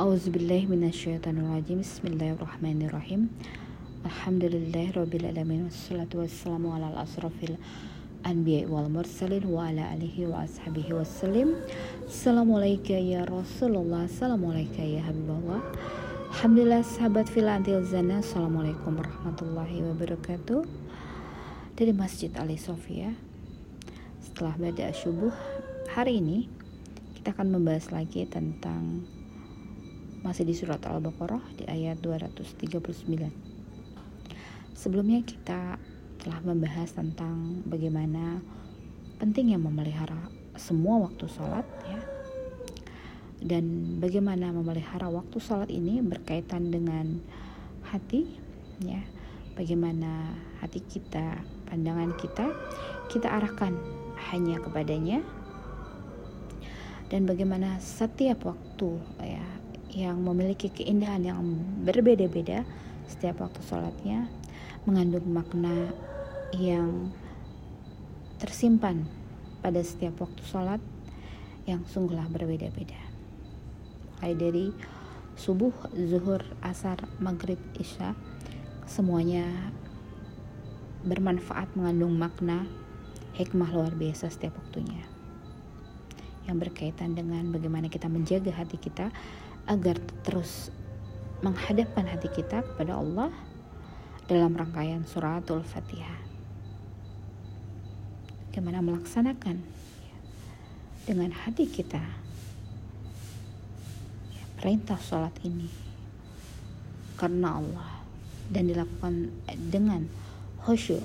Auzubillahiminasyaitonirrajim Bismillahirrahmanirrahim. Alhamdulillahirrabbilalamin Wassalatu wassalamu ala anbiya wal mursalin wa ala alihi wa ashabihi Assalamualaikum ya Rasulullah. Assalamualaikum ya Habibullah. Alhamdulillah sahabat fila antil zana. Assalamualaikum warahmatullahi wabarakatuh. Dari Masjid Ali Sofia. Setelah bada subuh Hari ini kita akan membahas lagi tentang masih di surat Al-Baqarah di ayat 239. Sebelumnya kita telah membahas tentang bagaimana pentingnya memelihara semua waktu sholat ya. Dan bagaimana memelihara waktu sholat ini berkaitan dengan hati ya. Bagaimana hati kita pandangan kita kita arahkan hanya kepadanya. Dan bagaimana setiap waktu ya yang memiliki keindahan yang berbeda-beda setiap waktu sholatnya mengandung makna yang tersimpan pada setiap waktu sholat yang sungguhlah berbeda-beda. Mulai dari subuh, zuhur, asar, maghrib, isya semuanya bermanfaat mengandung makna hikmah luar biasa setiap waktunya yang berkaitan dengan bagaimana kita menjaga hati kita agar terus menghadapkan hati kita kepada Allah dalam rangkaian suratul Fatihah. Bagaimana melaksanakan dengan hati kita perintah sholat ini karena Allah dan dilakukan dengan khusyuk.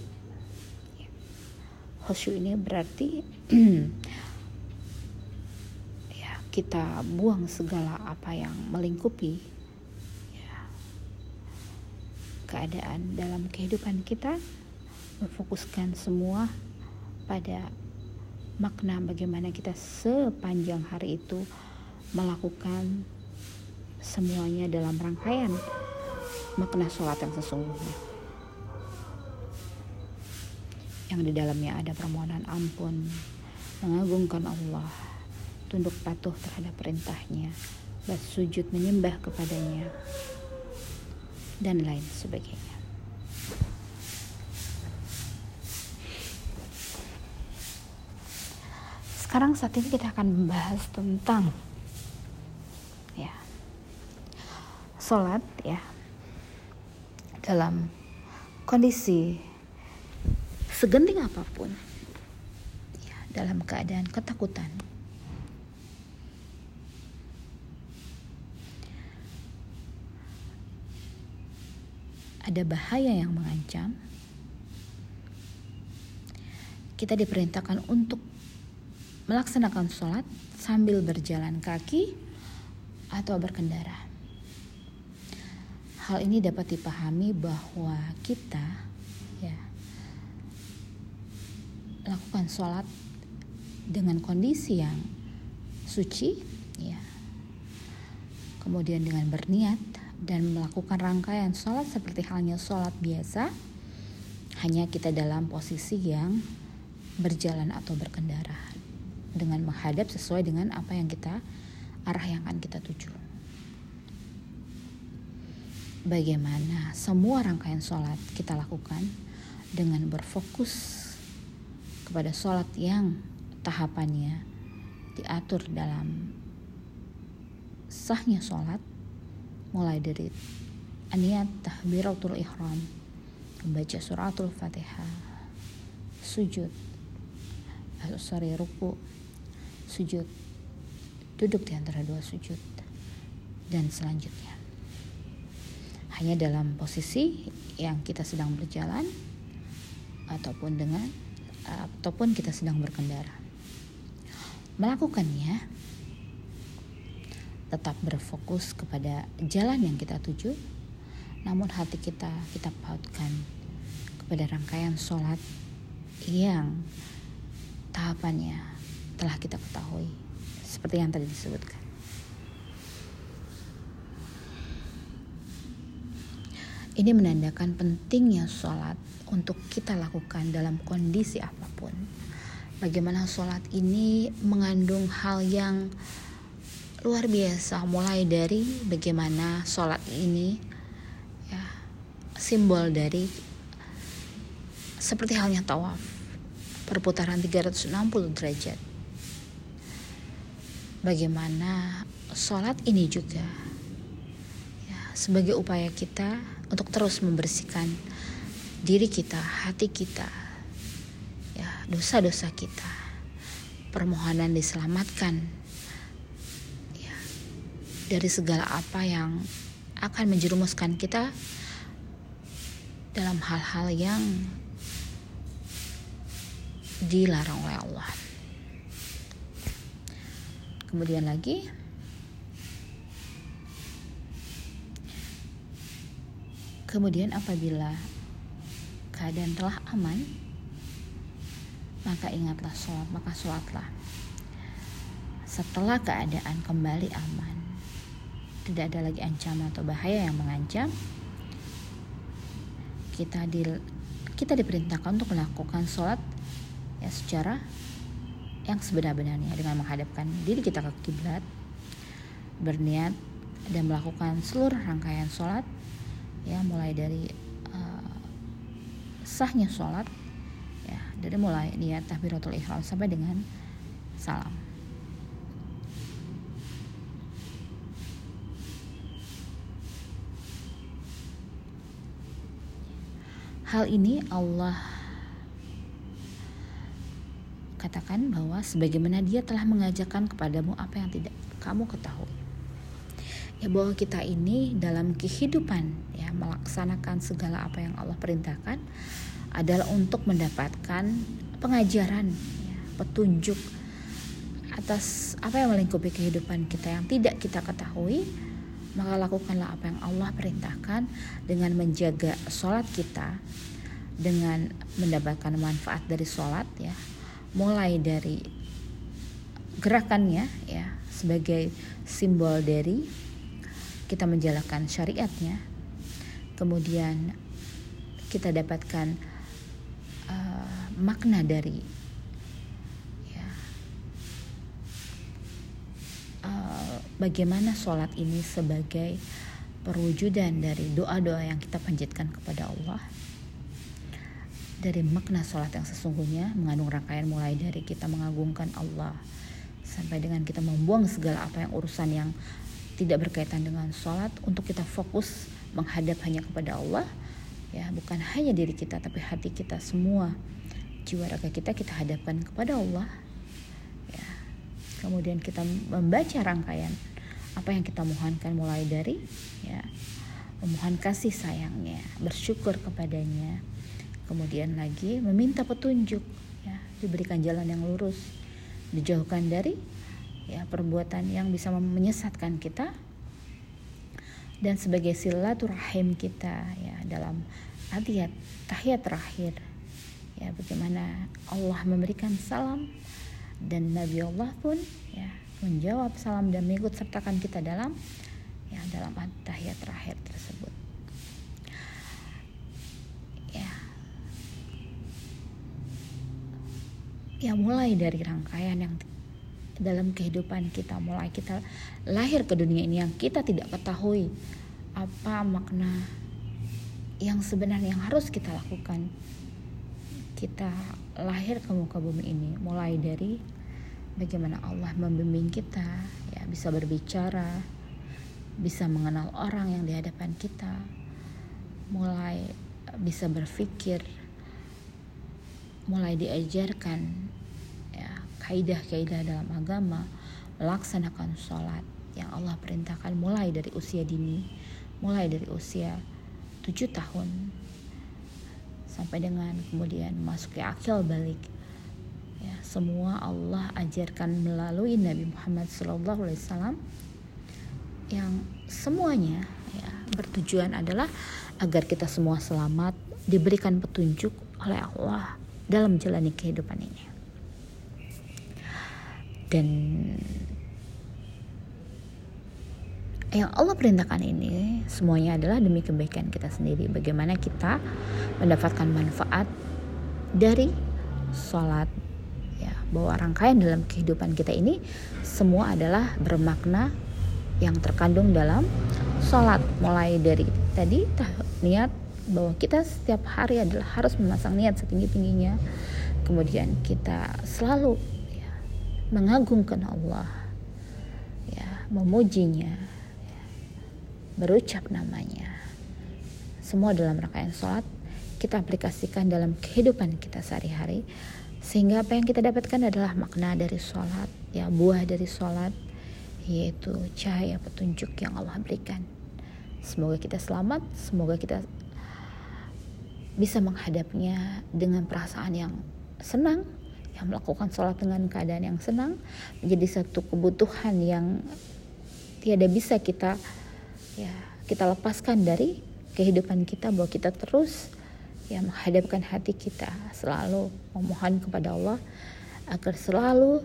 Khusyuk ini berarti kita buang segala apa yang melingkupi ya, keadaan dalam kehidupan kita, memfokuskan semua pada makna bagaimana kita sepanjang hari itu melakukan semuanya dalam rangkaian makna sholat yang sesungguhnya. Yang di dalamnya ada permohonan ampun mengagungkan Allah tunduk patuh terhadap perintahnya, bersujud menyembah kepadanya, dan lain sebagainya. Sekarang saat ini kita akan membahas tentang ya sholat ya dalam kondisi segenting apa pun ya, dalam keadaan ketakutan ada bahaya yang mengancam, kita diperintahkan untuk melaksanakan sholat sambil berjalan kaki atau berkendara. Hal ini dapat dipahami bahwa kita ya lakukan sholat dengan kondisi yang suci, ya, kemudian dengan berniat dan melakukan rangkaian sholat seperti halnya sholat biasa, hanya kita dalam posisi yang berjalan atau berkendara dengan menghadap sesuai dengan apa yang kita arah yang akan kita tuju. Bagaimana semua rangkaian sholat kita lakukan dengan berfokus kepada sholat yang tahapannya diatur dalam sahnya sholat mulai dari niat tahbiratul ihram membaca suratul fatihah sujud atau sorry ruku sujud duduk di antara dua sujud dan selanjutnya. Hanya dalam posisi yang kita sedang berjalan ataupun dengan ataupun kita sedang berkendara. Melakukannya tetap berfokus kepada jalan yang kita tuju, namun hati kita kita pautkan kepada rangkaian sholat yang tahapannya telah kita ketahui, seperti yang tadi disebutkan. Ini menandakan pentingnya sholat untuk kita lakukan dalam kondisi apa pun. Bagaimana sholat ini mengandung hal yang luar biasa mulai dari bagaimana sholat ini ya simbol dari seperti halnya tawaf perputaran 360 derajat. Bagaimana sholat ini juga ya, sebagai upaya kita untuk terus membersihkan diri kita hati kita ya dosa-dosa kita. Permohonan diselamatkan dari segala apa yang akan menjerumuskan kita dalam hal-hal yang dilarang oleh Allah. Kemudian lagi Kemudian apabila keadaan telah aman, maka ingatlah sholat, maka sholatlah. Setelah keadaan kembali aman, tidak ada lagi ancaman atau bahaya yang mengancam kita di kita diperintahkan untuk melakukan sholat ya secara yang sebenar-benarnya dengan menghadapkan diri kita ke kiblat berniat dan melakukan seluruh rangkaian sholat ya mulai dari uh, sahnya sholat ya dari mulai niat takbiratul ihram sampai dengan salam Hal ini Allah katakan bahwa sebagaimana dia telah mengajarkan kepadamu apa yang tidak kamu ketahui. Ya bahwa kita ini dalam kehidupan ya melaksanakan segala apa yang Allah perintahkan adalah untuk mendapatkan pengajaran, ya, petunjuk atas apa yang melingkupi kehidupan kita yang tidak kita ketahui maka lakukanlah apa yang Allah perintahkan dengan menjaga sholat kita dengan mendapatkan manfaat dari sholat ya. Mulai dari gerakannya ya sebagai simbol dari kita menjalankan syariatnya. Kemudian kita dapatkan uh, makna dari bagaimana sholat ini sebagai perwujudan dari doa-doa yang kita panjatkan kepada Allah. Dari makna sholat yang sesungguhnya mengandung rangkaian mulai dari kita mengagungkan Allah sampai dengan kita membuang segala apa yang urusan yang tidak berkaitan dengan sholat untuk kita fokus menghadap hanya kepada Allah ya bukan hanya diri kita tapi hati kita semua jiwa raga kita kita hadapkan kepada Allah kemudian kita membaca rangkaian apa yang kita mohonkan mulai dari ya memohon kasih sayangnya bersyukur kepadanya. Kemudian lagi meminta petunjuk ya diberikan jalan yang lurus dijauhkan dari ya perbuatan yang bisa menyesatkan kita. Dan sebagai silaturahim kita ya dalam adiyat tahiyat terakhir ya bagaimana Allah memberikan salam dan Nabi Allah pun ya menjawab salam dan mengikut sertakan kita dalam ya dalam tahiyat terakhir tersebut. Ya. Ya mulai dari rangkaian yang dalam kehidupan kita mulai kita lahir ke dunia ini yang kita tidak ketahui apa makna yang sebenarnya yang harus kita lakukan kita lahir ke muka bumi ini mulai dari bagaimana Allah membimbing kita ya bisa berbicara bisa mengenal orang yang di hadapan kita mulai bisa berpikir mulai diajarkan ya kaidah-kaidah dalam agama melaksanakan sholat yang Allah perintahkan mulai dari usia dini mulai dari usia tujuh tahun sampai dengan kemudian masuk ke akil balik. Ya semua Allah ajarkan melalui Nabi Muhammad SAW yang semuanya ya bertujuan adalah agar kita semua selamat diberikan petunjuk oleh Allah dalam menjalani kehidupan ini. Dan yang Allah perintahkan ini semuanya adalah demi kebaikan kita sendiri. Bagaimana kita mendapatkan manfaat dari sholat, ya bahwa rangkaian dalam kehidupan kita ini semua adalah bermakna yang terkandung dalam sholat. Mulai dari tadi niat bahwa kita setiap hari adalah harus memasang niat setinggi tingginya kemudian kita selalu ya, mengagungkan Allah. Ya memujinya. ya, berucap namanya. Semua dalam rangkaian sholat kita aplikasikan dalam kehidupan kita sehari-hari sehingga apa yang kita dapatkan adalah makna dari sholat ya buah dari sholat yaitu cahaya petunjuk yang Allah berikan. Semoga kita selamat semoga kita bisa menghadapnya dengan perasaan yang senang yang melakukan sholat dengan keadaan yang senang menjadi satu kebutuhan yang tiada bisa kita ya kita lepaskan dari kehidupan kita bahwa kita terus ya menghadapkan hati kita selalu memohon kepada Allah agar selalu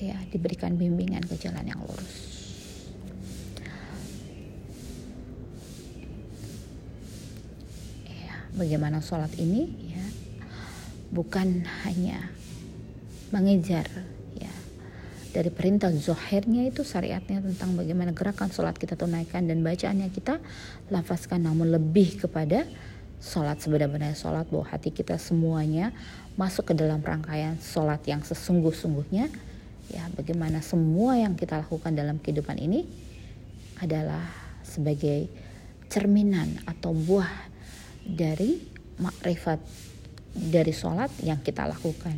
ya diberikan bimbingan ke jalan yang lurus. Ya, bagaimana sholat ini ya bukan hanya mengejar dari perintah zohirnya itu syariatnya tentang bagaimana gerakan sholat kita tunaikan dan bacaannya kita lafazkan namun lebih kepada sholat sebenarnya sholat bahwa hati kita semuanya masuk ke dalam rangkaian sholat yang sesungguh-sungguhnya. Ya bagaimana semua yang kita lakukan dalam kehidupan ini adalah sebagai cerminan atau buah dari makrifat dari sholat yang kita lakukan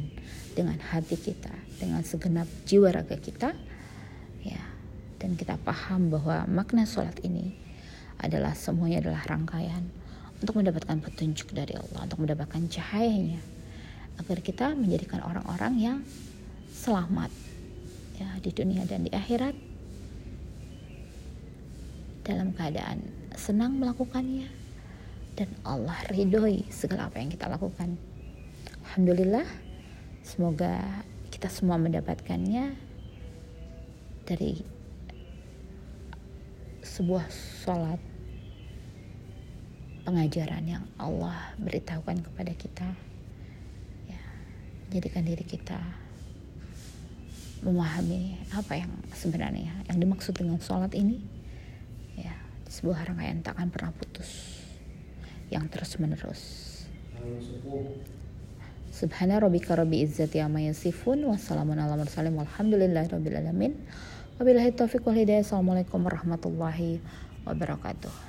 dengan hati kita dengan segenap jiwa raga kita ya dan kita paham bahwa makna sholat ini adalah semuanya adalah rangkaian untuk mendapatkan petunjuk dari Allah, untuk mendapatkan cahayanya, agar kita menjadikan orang-orang yang selamat ya di dunia dan di akhirat dalam keadaan senang melakukannya dan Allah ridhoi segala apa yang kita lakukan. Alhamdulillah, semoga kita semua mendapatkannya dari sebuah sholat pengajaran yang Allah beritahukan kepada kita. Ya jadikan diri kita memahami apa yang sebenarnya yang dimaksud dengan sholat ini. Ya sebuah rangkaian tak akan pernah putus yang terus menerus Subhana rabbika rabbi izzati amma yasifun wassalamun ala mursalin walhamdulillahi rabbil alamin. Wabillahi taufiq wal hidayah. Assalamualaikum warahmatullahi wabarakatuh